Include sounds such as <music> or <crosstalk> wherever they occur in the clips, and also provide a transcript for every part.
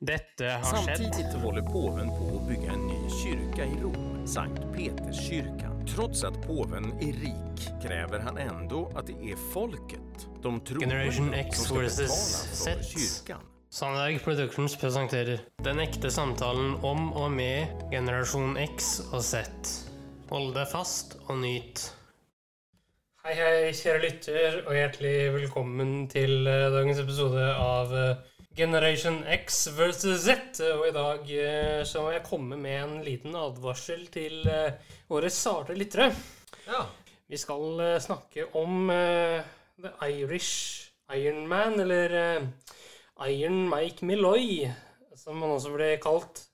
Dette har skjedd. Samtidig håller påven på att bygga en ny kyrka i Rom, Sankt Peterskyrkan. Trots att påven är rik kräver han ändå att det är folket, de Generation troende, X som ska versus betala för Z. kyrkan. Sandberg Productions presenterer Den ekte samtalen om og med generasjon X og Z. Hold deg fast og nyt. Hei, hei, kjære lytter, og hjertelig velkommen til eh, dagens episode av eh, Generation X versus Z. Og i dag eh, så må jeg komme med en liten advarsel til eh, våre sarte lyttere. Ja. Vi skal eh, snakke om uh, The Irish Ironman, eller uh, Iron Mike Milloy, som han også ble kalt.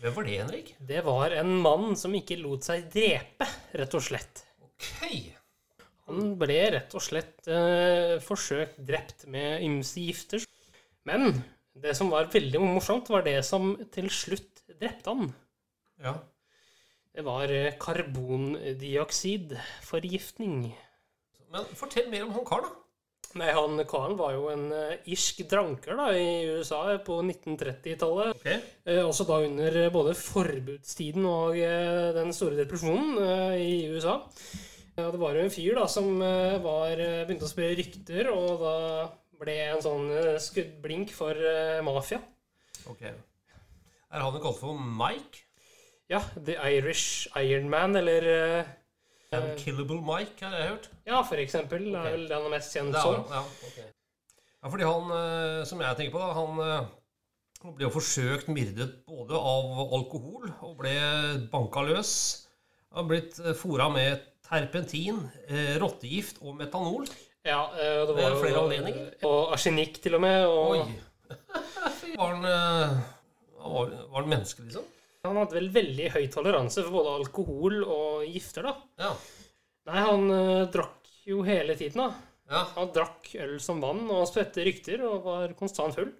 Hvem var det, Henrik? Det var en mann som ikke lot seg drepe, rett og slett. Ok. Han ble rett og slett uh, forsøkt drept med ymse gifter. Men det som var veldig morsomt, var det som til slutt drepte han. Ja. Det var eh, karbondioksidforgiftning. Men fortell mer om han karen, da. Nei, han karen var jo en eh, irsk dranker da, i USA på 1930-tallet. Ok. Eh, også da under eh, både forbudstiden og eh, den store depresjonen eh, i USA. Ja, det var jo en fyr da som var, begynte å spre rykter, og da ble en sånn eh, skuddblink for uh, mafia. Ok. Er han kalt for Mike? Ja, The Irish Ironman, eller uh, Unkillable Mike, har jeg hørt. Ja, for eksempel. Okay. Er vel den mest kjent som. ja. okay. Ja, fordi han, uh, som jeg tenker på, da, han, han ble jo forsøkt myrdet både av alkohol og ble banka løs. Han har blitt fora med terpentin, rottegift og metanol. Ja, eh, det var jo flere anledninger? Og arsenikk, til og med. Og Oi! <laughs> Var han, eh, han var, var han menneske, liksom? han hadde vel veldig høy toleranse for både alkohol og gifter, da. Ja. Nei, han uh, drakk jo hele tiden, da. Ja. Han drakk øl som vann og spredte rykter og var konstant full.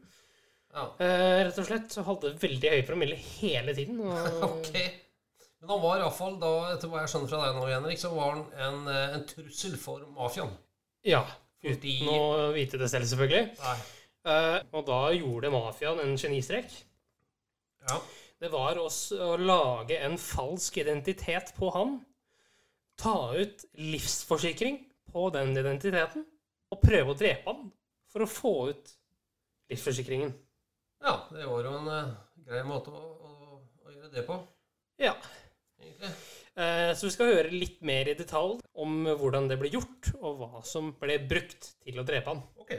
ja. Uh, rett og slett så hadde veldig høy promille hele tiden. Og, <laughs> Ok. Men han var iallfall, etter hva jeg skjønner fra deg nå, Henrik, så var han en, en trussel for mafiaen. Ja. Fordi Uten å vite det selv, selvfølgelig. Nei. Eh, og da gjorde mafiaen en genistrek. Ja. Det var også å lage en falsk identitet på han. Ta ut livsforsikring på den identiteten. Og prøve å drepe han for å få ut livsforsikringen. ja, det var jo en uh, grei måte å, å, å gjøre det på, Ja. egentlig. Eh, så vi skal høre litt mer i detalj om hvordan det ble gjort, og hva som ble brukt til å drepe han. Ok.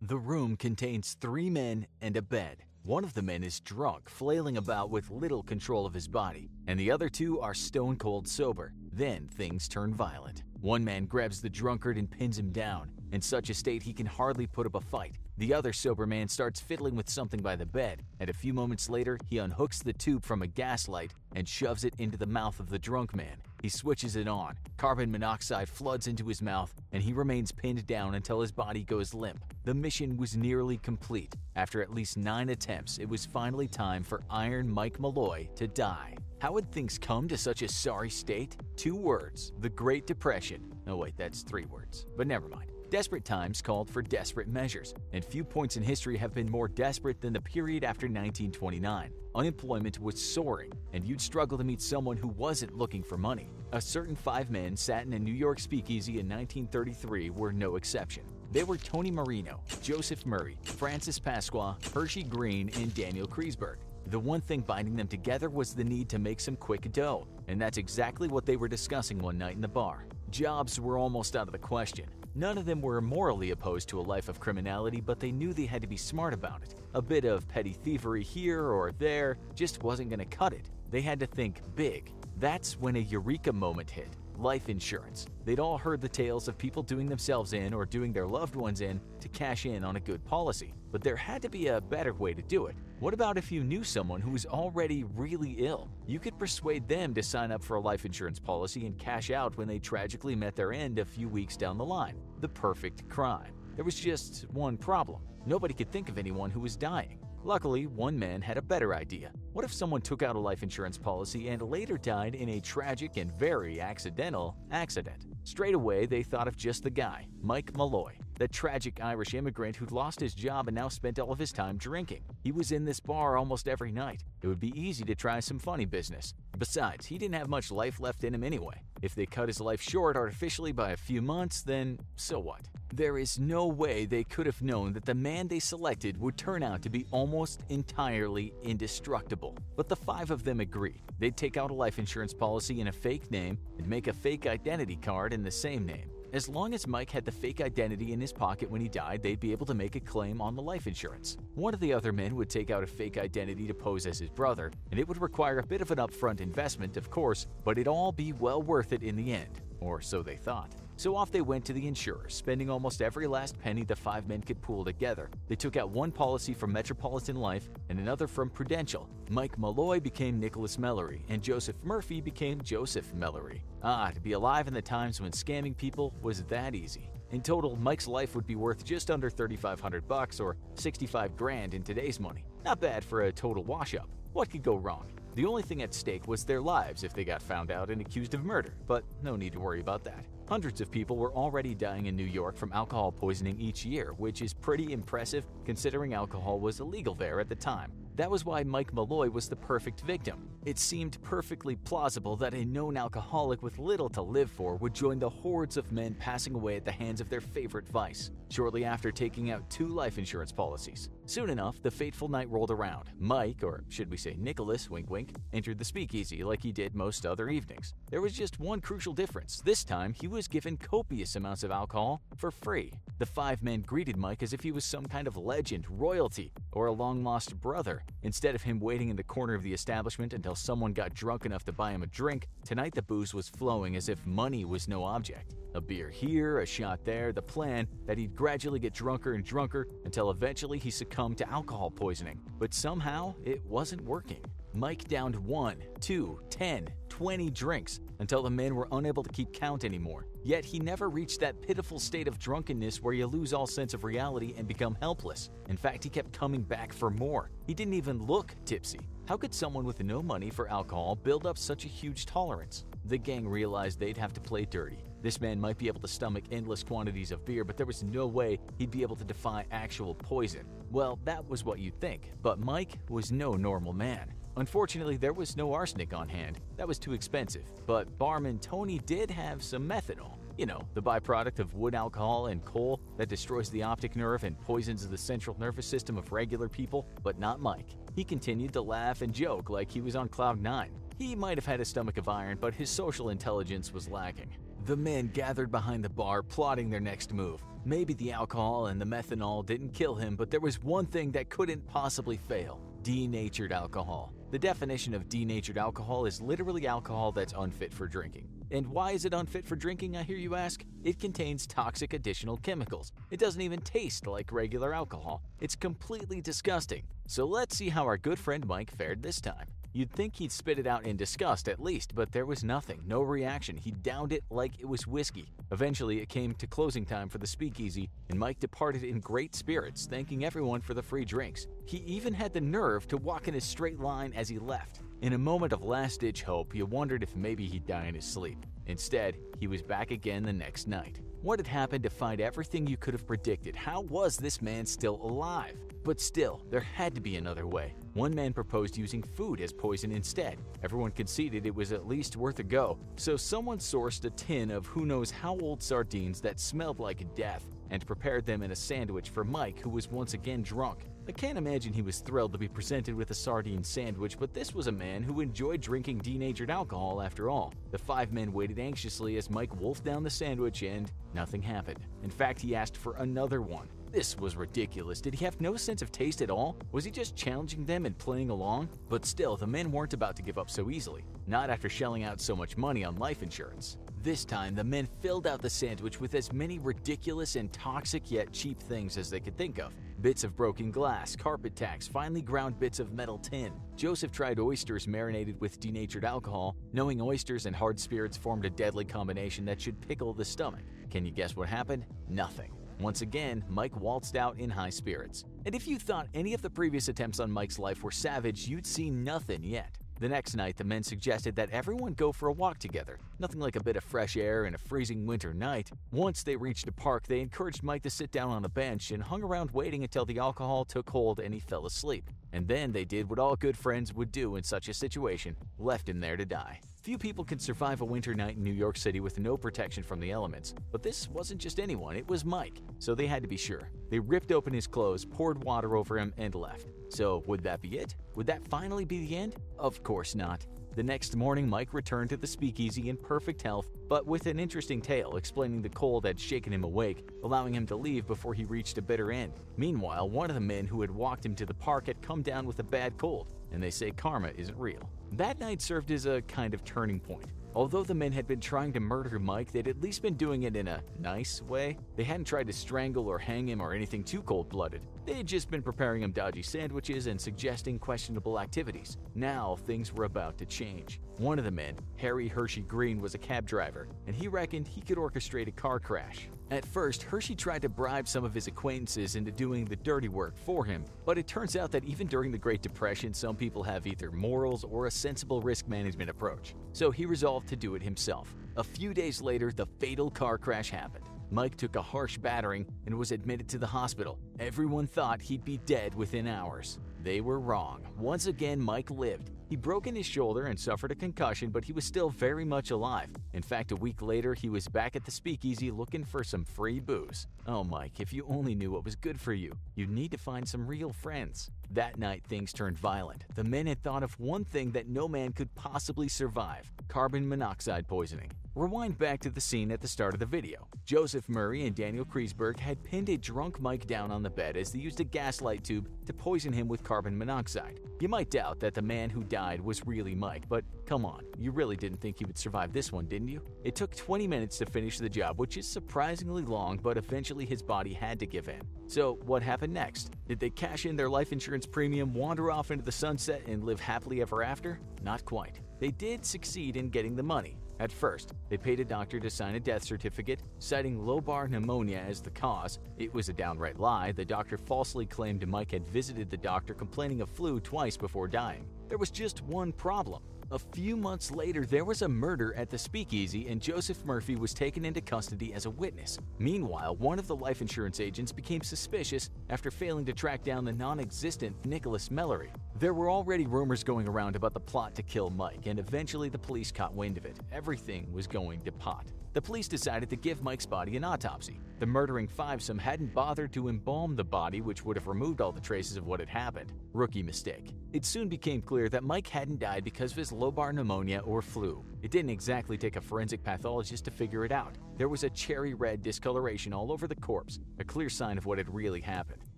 The room contains three men and a bed. One of the men is drunk, flailing about with little control of his body, and the other two are stone cold sober. Then things turn violent. One man grabs the drunkard and pins him down, in such a state he can hardly put up a fight. The other sober man starts fiddling with something by the bed, and a few moments later, he unhooks the tube from a gas light and shoves it into the mouth of the drunk man. He switches it on. Carbon monoxide floods into his mouth, and he remains pinned down until his body goes limp. The mission was nearly complete. After at least nine attempts, it was finally time for Iron Mike Malloy to die. How had things come to such a sorry state? Two words the Great Depression. Oh, wait, that's three words. But never mind. Desperate times called for desperate measures, and few points in history have been more desperate than the period after 1929. Unemployment was soaring, and you'd struggle to meet someone who wasn't looking for money. A certain five men sat in a New York speakeasy in 1933 were no exception. They were Tony Marino, Joseph Murray, Francis Pasqua, Hershey Green, and Daniel Kriesberg. The one thing binding them together was the need to make some quick dough, and that's exactly what they were discussing one night in the bar. Jobs were almost out of the question. None of them were morally opposed to a life of criminality, but they knew they had to be smart about it. A bit of petty thievery here or there just wasn't going to cut it. They had to think big. That's when a eureka moment hit life insurance. They'd all heard the tales of people doing themselves in or doing their loved ones in to cash in on a good policy, but there had to be a better way to do it. What about if you knew someone who was already really ill? You could persuade them to sign up for a life insurance policy and cash out when they tragically met their end a few weeks down the line. The perfect crime. There was just one problem. Nobody could think of anyone who was dying. Luckily, one man had a better idea. What if someone took out a life insurance policy and later died in a tragic and very accidental accident? Straight away, they thought of just the guy, Mike Malloy, the tragic Irish immigrant who'd lost his job and now spent all of his time drinking. He was in this bar almost every night. It would be easy to try some funny business. Besides, he didn't have much life left in him anyway. If they cut his life short artificially by a few months, then so what? There is no way they could have known that the man they selected would turn out to be almost entirely indestructible. But the five of them agreed. They'd take out a life insurance policy in a fake name and make a fake identity card in the same name. As long as Mike had the fake identity in his pocket when he died, they'd be able to make a claim on the life insurance. One of the other men would take out a fake identity to pose as his brother, and it would require a bit of an upfront investment, of course, but it'd all be well worth it in the end, or so they thought. So off they went to the insurer, spending almost every last penny the five men could pool together. They took out one policy from Metropolitan Life and another from Prudential. Mike Malloy became Nicholas Mellory, and Joseph Murphy became Joseph Mellory. Ah, to be alive in the times when scamming people was that easy. In total, Mike's life would be worth just under 3500 bucks or 65 grand in today's money. Not bad for a total wash-up. What could go wrong? The only thing at stake was their lives if they got found out and accused of murder, but no need to worry about that. Hundreds of people were already dying in New York from alcohol poisoning each year, which is pretty impressive considering alcohol was illegal there at the time. That was why Mike Malloy was the perfect victim. It seemed perfectly plausible that a known alcoholic with little to live for would join the hordes of men passing away at the hands of their favorite vice, shortly after taking out two life insurance policies. Soon enough, the fateful night rolled around. Mike, or should we say Nicholas, wink wink, entered the speakeasy like he did most other evenings. There was just one crucial difference. This time, he was given copious amounts of alcohol for free. The five men greeted Mike as if he was some kind of legend, royalty, or a long lost brother. Instead of him waiting in the corner of the establishment until someone got drunk enough to buy him a drink, tonight the booze was flowing as if money was no object. A beer here, a shot there, the plan that he'd gradually get drunker and drunker until eventually he succumbed to alcohol poisoning. But somehow, it wasn't working. Mike downed one, two, ten, twenty drinks until the men were unable to keep count anymore. Yet he never reached that pitiful state of drunkenness where you lose all sense of reality and become helpless. In fact, he kept coming back for more. He didn't even look tipsy. How could someone with no money for alcohol build up such a huge tolerance? The gang realized they'd have to play dirty. This man might be able to stomach endless quantities of beer, but there was no way he'd be able to defy actual poison. Well, that was what you'd think, but Mike was no normal man. Unfortunately, there was no arsenic on hand. That was too expensive. But barman Tony did have some methanol. You know, the byproduct of wood alcohol and coal that destroys the optic nerve and poisons the central nervous system of regular people, but not Mike. He continued to laugh and joke like he was on cloud nine. He might have had a stomach of iron, but his social intelligence was lacking. The men gathered behind the bar, plotting their next move. Maybe the alcohol and the methanol didn't kill him, but there was one thing that couldn't possibly fail denatured alcohol. The definition of denatured alcohol is literally alcohol that's unfit for drinking. And why is it unfit for drinking, I hear you ask? It contains toxic additional chemicals. It doesn't even taste like regular alcohol. It's completely disgusting. So let's see how our good friend Mike fared this time. You'd think he'd spit it out in disgust at least, but there was nothing, no reaction. He downed it like it was whiskey. Eventually, it came to closing time for the speakeasy, and Mike departed in great spirits, thanking everyone for the free drinks. He even had the nerve to walk in a straight line as he left. In a moment of last ditch hope, you wondered if maybe he'd die in his sleep. Instead, he was back again the next night. What had happened to find everything you could have predicted? How was this man still alive? But still, there had to be another way. One man proposed using food as poison instead. Everyone conceded it was at least worth a go, so someone sourced a tin of who knows how old sardines that smelled like death and prepared them in a sandwich for Mike, who was once again drunk. I can't imagine he was thrilled to be presented with a sardine sandwich, but this was a man who enjoyed drinking denatured alcohol after all. The five men waited anxiously as Mike wolfed down the sandwich and nothing happened. In fact, he asked for another one. This was ridiculous. Did he have no sense of taste at all? Was he just challenging them and playing along? But still, the men weren't about to give up so easily. Not after shelling out so much money on life insurance. This time, the men filled out the sandwich with as many ridiculous and toxic yet cheap things as they could think of. Bits of broken glass, carpet tacks, finely ground bits of metal tin. Joseph tried oysters marinated with denatured alcohol, knowing oysters and hard spirits formed a deadly combination that should pickle the stomach. Can you guess what happened? Nothing. Once again, Mike waltzed out in high spirits. And if you thought any of the previous attempts on Mike's life were savage, you'd see nothing yet. The next night, the men suggested that everyone go for a walk together. Nothing like a bit of fresh air in a freezing winter night. Once they reached a park, they encouraged Mike to sit down on a bench and hung around waiting until the alcohol took hold and he fell asleep. And then they did what all good friends would do in such a situation left him there to die. Few people can survive a winter night in New York City with no protection from the elements. But this wasn't just anyone, it was Mike. So they had to be sure. They ripped open his clothes, poured water over him, and left. So would that be it? Would that finally be the end? Of course not. The next morning, Mike returned to the speakeasy in perfect health, but with an interesting tale explaining the cold had shaken him awake, allowing him to leave before he reached a bitter end. Meanwhile, one of the men who had walked him to the park had come down with a bad cold, and they say karma isn't real. That night served as a kind of turning point. Although the men had been trying to murder Mike, they'd at least been doing it in a nice way. They hadn't tried to strangle or hang him or anything too cold blooded. They had just been preparing him dodgy sandwiches and suggesting questionable activities. Now things were about to change. One of the men, Harry Hershey Green, was a cab driver, and he reckoned he could orchestrate a car crash. At first, Hershey tried to bribe some of his acquaintances into doing the dirty work for him, but it turns out that even during the Great Depression, some people have either morals or a sensible risk management approach. So he resolved to do it himself. A few days later, the fatal car crash happened. Mike took a harsh battering and was admitted to the hospital. Everyone thought he'd be dead within hours. They were wrong. Once again, Mike lived. He broke his shoulder and suffered a concussion, but he was still very much alive. In fact, a week later, he was back at the speakeasy looking for some free booze. Oh, Mike, if you only knew what was good for you, you'd need to find some real friends. That night, things turned violent. The men had thought of one thing that no man could possibly survive carbon monoxide poisoning. Rewind back to the scene at the start of the video. Joseph Murray and Daniel Kriesberg had pinned a drunk Mike down on the bed as they used a gaslight tube to poison him with carbon monoxide. You might doubt that the man who died was really Mike, but come on, you really didn't think he would survive this one, didn't you? It took 20 minutes to finish the job, which is surprisingly long, but eventually his body had to give in. So, what happened next? Did they cash in their life insurance premium, wander off into the sunset, and live happily ever after? Not quite. They did succeed in getting the money. At first, they paid a doctor to sign a death certificate, citing lobar pneumonia as the cause. It was a downright lie. The doctor falsely claimed Mike had visited the doctor complaining of flu twice before dying. There was just one problem. A few months later, there was a murder at the speakeasy and Joseph Murphy was taken into custody as a witness. Meanwhile, one of the life insurance agents became suspicious after failing to track down the non existent Nicholas Mellory. There were already rumors going around about the plot to kill Mike, and eventually the police caught wind of it. Everything was going to pot. The police decided to give Mike's body an autopsy. The murdering fivesome hadn't bothered to embalm the body, which would have removed all the traces of what had happened. Rookie mistake. It soon became clear that Mike hadn't died because of his lobar pneumonia or flu. It didn't exactly take a forensic pathologist to figure it out. There was a cherry red discoloration all over the corpse, a clear sign of what had really happened.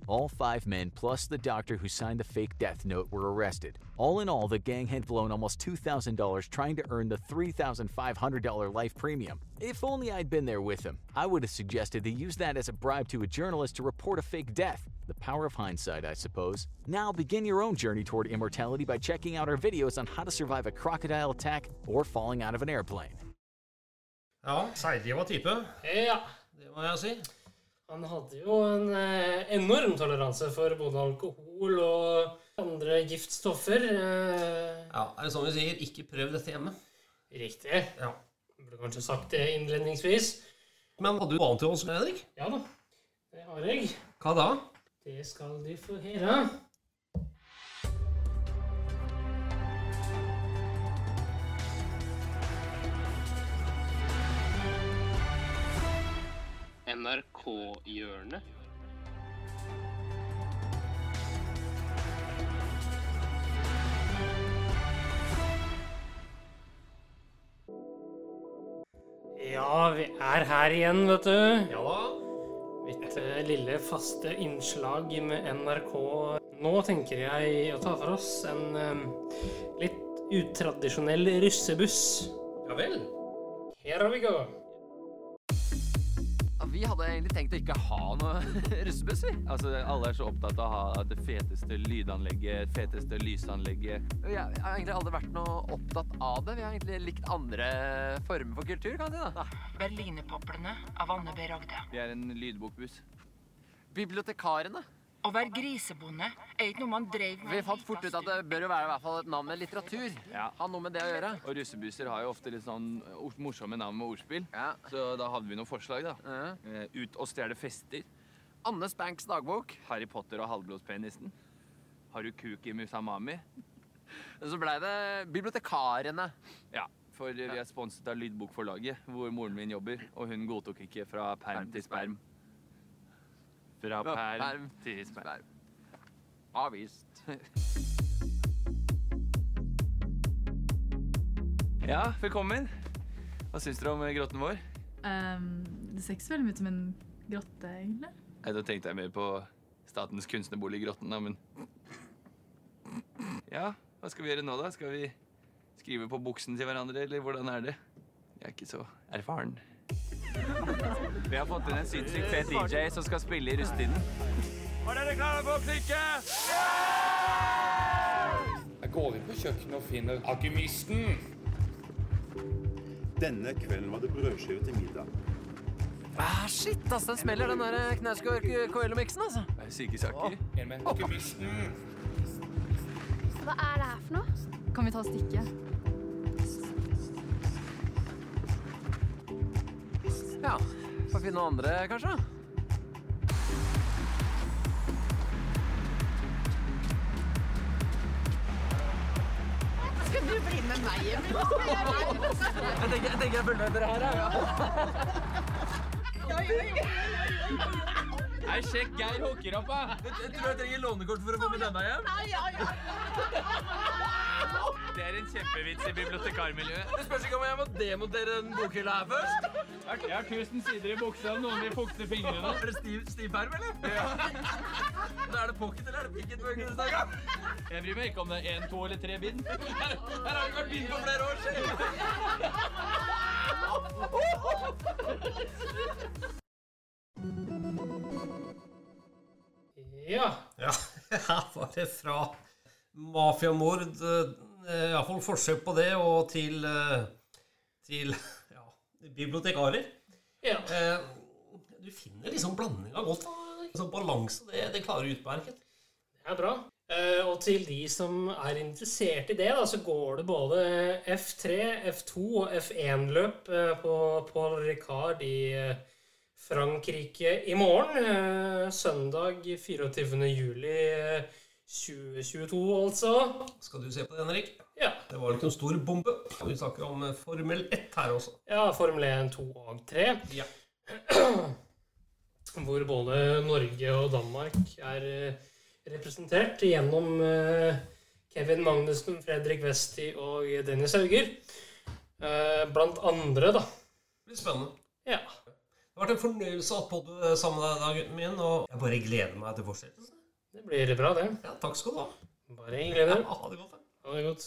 All five men, plus the doctor who signed the fake death note, were arrested. All in all, the gang had blown almost $2,000 trying to earn the $3,500 life premium. If only I'd been there with them, I would have suggested they use that as a bribe to a journalist to report a fake death. The power of hindsight, I suppose. Now begin your own journey toward immortality by checking out our videos on how to survive a crocodile attack or falling out of an airplane. Ja, seidig var type. Ja. Det må jeg si. Han hadde jo en eh, enorm toleranse for både alkohol og andre giftstoffer. Eh, Ja, er det sånn vi sier? Ikke prøv dette hjemme. riktig. Ja. Jeg burde kanskje sagt det innledningsvis. Men hadde du noe annet til oss, Henrik? Ja da, det har jeg. Hva da? Det skal de få høre. NRK-hjørnet. Ja, vi er her igjen, vet du. Ja da. Mitt eh, lille faste innslag med NRK. Nå tenker jeg å ta for oss en eh, litt utradisjonell russebuss. Ja vel. Here we go. Vi hadde egentlig tenkt å ikke ha noe <laughs> russebuss, vi. Altså, alle er så opptatt av å ha det feteste lydanlegget, feteste lysanlegget. Vi har jeg har egentlig aldri vært noe opptatt av det. Vi har egentlig likt andre former for kultur, kan man si. da. Berlinerpoplene av Anne B. Ragde. Vi er en lydbokbuss. Bibliotekarene. Å være grisebonde er ikke noe man drev med Vi fant fort ut at det bør jo være i hvert fall et navn med litteratur. Ja. Ha noe med det å gjøre. Og russebusser har jo ofte litt sånn morsomme navn med ordspill. Ja. Så da hadde vi noen forslag, da. Ja. Eh, Ut og stjele fester. Anne Spanks dagbok. Harry Potter og halvblodspenisen. Har du kuk i Musamami? Så blei det Bibliotekarene. Ja, for vi er sponset av Lydbokforlaget, hvor moren min jobber. Og hun godtok ikke fra perm til sperm. Fra perm perm til sperm. Avvist. <laughs> Ja, velkommen. Hva syns dere om grotten vår? Um, det ser ikke så veldig ut som en grotte, egentlig. Nei, Da tenkte jeg mer på Statens kunstnerbolig Grotten, da, men <laughs> Ja, hva skal vi gjøre nå, da? Skal vi skrive på buksen til hverandre, eller hvordan er det? Jeg er ikke så erfaren. Vi har fått inn en sinnssykt fet DJ som skal spille i russetiden. Var dere klare for å klikke? Jeg går inn på kjøkkenet og finner alkymisten. Denne kvelden var det brødskive til middag. Ah, shit, ass, den smeller, den der Knausgård Coelho-miksen, altså. Det er syke saker. En med alkymisten. Hva er det her for noe? Kan vi ta stikket? Ja, får finne noen andre, kanskje? Skal du bli med meg hjem? <laughs> Jeg tenker jeg, tenker jeg følger med dere her, ja. Nei, sjekk Geir hooker opp, da. Jeg tror jeg trenger lånekort for å få med denne hjem. Det er en kjempevits i bibliotekarmiljøet. Det spørs ikke om jeg må demontere den bokhylla her først. Jeg har tusen sider i buksa, noen vil fukte fingrene. Er det stiv, stiv perm, eller? Ja. <laughs> Da er det pocket, eller er det picket bøker du snakker om? Jeg bryr meg ikke om det er én, to eller tre bind. Her har det vært bind for flere år siden. Ja. Ja, her var det fra mafiamord, eh, iallfall forsøk på det, og til, eh, til bibliotekarer. ja. Eh, Du finner liksom blandinga godt. da. Sånn balanse, det, det klarer utmerket. Det er bra. Eh, og til de som er interessert i det, da, så går det både F3, F2 og F1-løp eh, på Paul Ricard i eh, Frankrike i morgen. Eh, søndag 24. juli eh, 2022, altså. Skal du se på det, Henrik? Ja. Det var ikke en stor bombe. Vi snakker om eh, Formel 1 her også. ja Formel 1, 2 og 3. Ja. <clears throat> Hvor både Norge og Danmark er eh, representert gjennom eh, Kevin Magnussen, Fredrik Westi og Dennis Hauger. Blant andre, da. Det blir spennende. Ja. Det har vært en fornøyelse å ha på deg sammen med deg, da, gutten min, og jeg bare gleder meg til fortsettelsen. Det blir bra, det. Ja, takk skal du ha. Bare hyggelig. Ja, <laughs> ha det godt. da. Ha det godt.